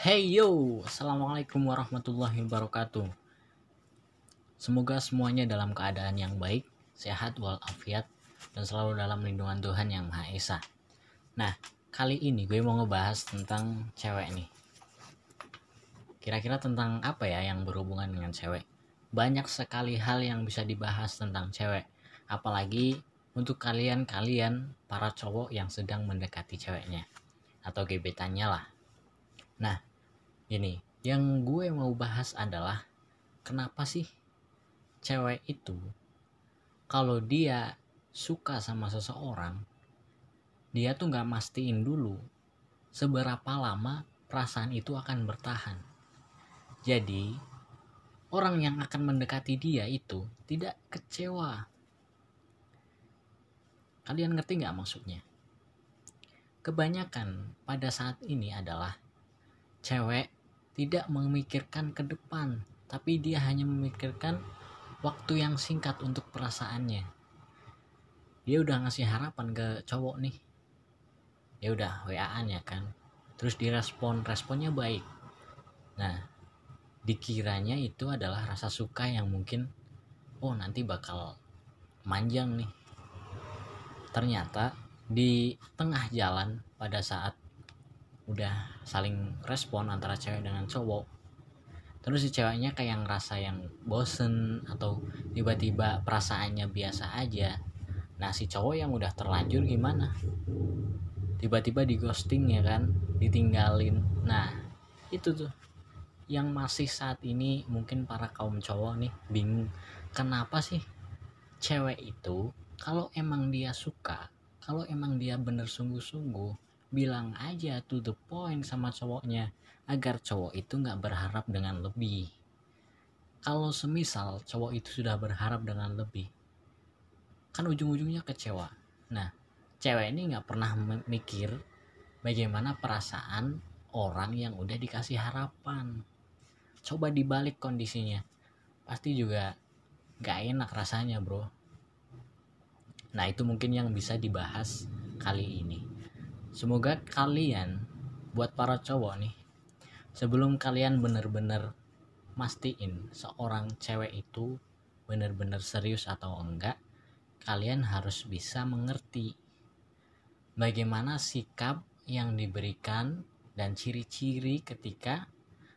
Hey yo, Assalamualaikum warahmatullahi wabarakatuh. Semoga semuanya dalam keadaan yang baik, sehat walafiat, dan selalu dalam lindungan Tuhan yang Maha Esa. Nah, kali ini gue mau ngebahas tentang cewek nih. Kira-kira tentang apa ya yang berhubungan dengan cewek? Banyak sekali hal yang bisa dibahas tentang cewek. Apalagi untuk kalian-kalian para cowok yang sedang mendekati ceweknya. Atau gebetannya lah. Nah, ini yang gue mau bahas adalah kenapa sih cewek itu kalau dia suka sama seseorang dia tuh nggak mastiin dulu seberapa lama perasaan itu akan bertahan. Jadi orang yang akan mendekati dia itu tidak kecewa. Kalian ngerti nggak maksudnya? Kebanyakan pada saat ini adalah cewek tidak memikirkan ke depan, tapi dia hanya memikirkan waktu yang singkat untuk perasaannya. Dia udah ngasih harapan ke cowok nih. Ya udah WA-an ya kan. Terus direspon, responnya baik. Nah, dikiranya itu adalah rasa suka yang mungkin oh nanti bakal manjang nih. Ternyata di tengah jalan pada saat udah saling respon antara cewek dengan cowok. Terus si ceweknya kayak ngerasa yang bosen atau tiba-tiba perasaannya biasa aja. Nah si cowok yang udah terlanjur gimana? Tiba-tiba di ghosting ya kan? Ditinggalin. Nah itu tuh. Yang masih saat ini mungkin para kaum cowok nih bingung kenapa sih cewek itu kalau emang dia suka kalau emang dia bener sungguh-sungguh bilang aja to the point sama cowoknya agar cowok itu nggak berharap dengan lebih. Kalau semisal cowok itu sudah berharap dengan lebih kan ujung-ujungnya kecewa. Nah cewek ini nggak pernah mikir bagaimana perasaan orang yang udah dikasih harapan. Coba dibalik kondisinya. Pasti juga gak enak rasanya bro. Nah itu mungkin yang bisa dibahas kali ini Semoga kalian buat para cowok nih sebelum kalian bener-bener mastiin seorang cewek itu bener-bener serius atau enggak kalian harus bisa mengerti bagaimana sikap yang diberikan dan ciri-ciri ketika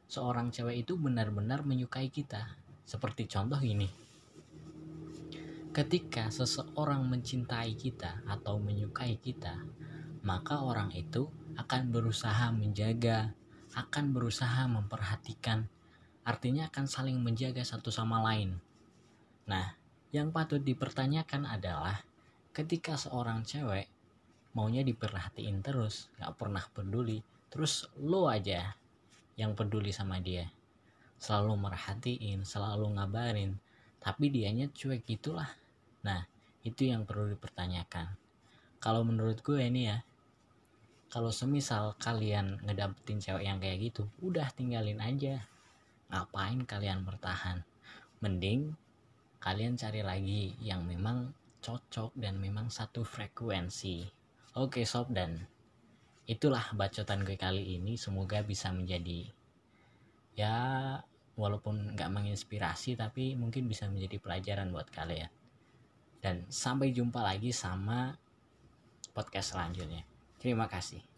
seorang cewek itu benar-benar menyukai kita. Seperti contoh ini ketika seseorang mencintai kita atau menyukai kita maka orang itu akan berusaha menjaga, akan berusaha memperhatikan, artinya akan saling menjaga satu sama lain. Nah, yang patut dipertanyakan adalah ketika seorang cewek maunya diperhatiin terus, gak pernah peduli, terus lo aja yang peduli sama dia. Selalu merhatiin, selalu ngabarin, tapi dianya cuek gitulah. Nah, itu yang perlu dipertanyakan. Kalau menurut gue ini ya, kalau semisal kalian ngedapetin cewek yang kayak gitu udah tinggalin aja. Ngapain kalian bertahan? Mending kalian cari lagi yang memang cocok dan memang satu frekuensi. Oke sob dan itulah bacotan gue kali ini. Semoga bisa menjadi ya walaupun nggak menginspirasi tapi mungkin bisa menjadi pelajaran buat kalian. Dan sampai jumpa lagi sama podcast selanjutnya Terima kasih.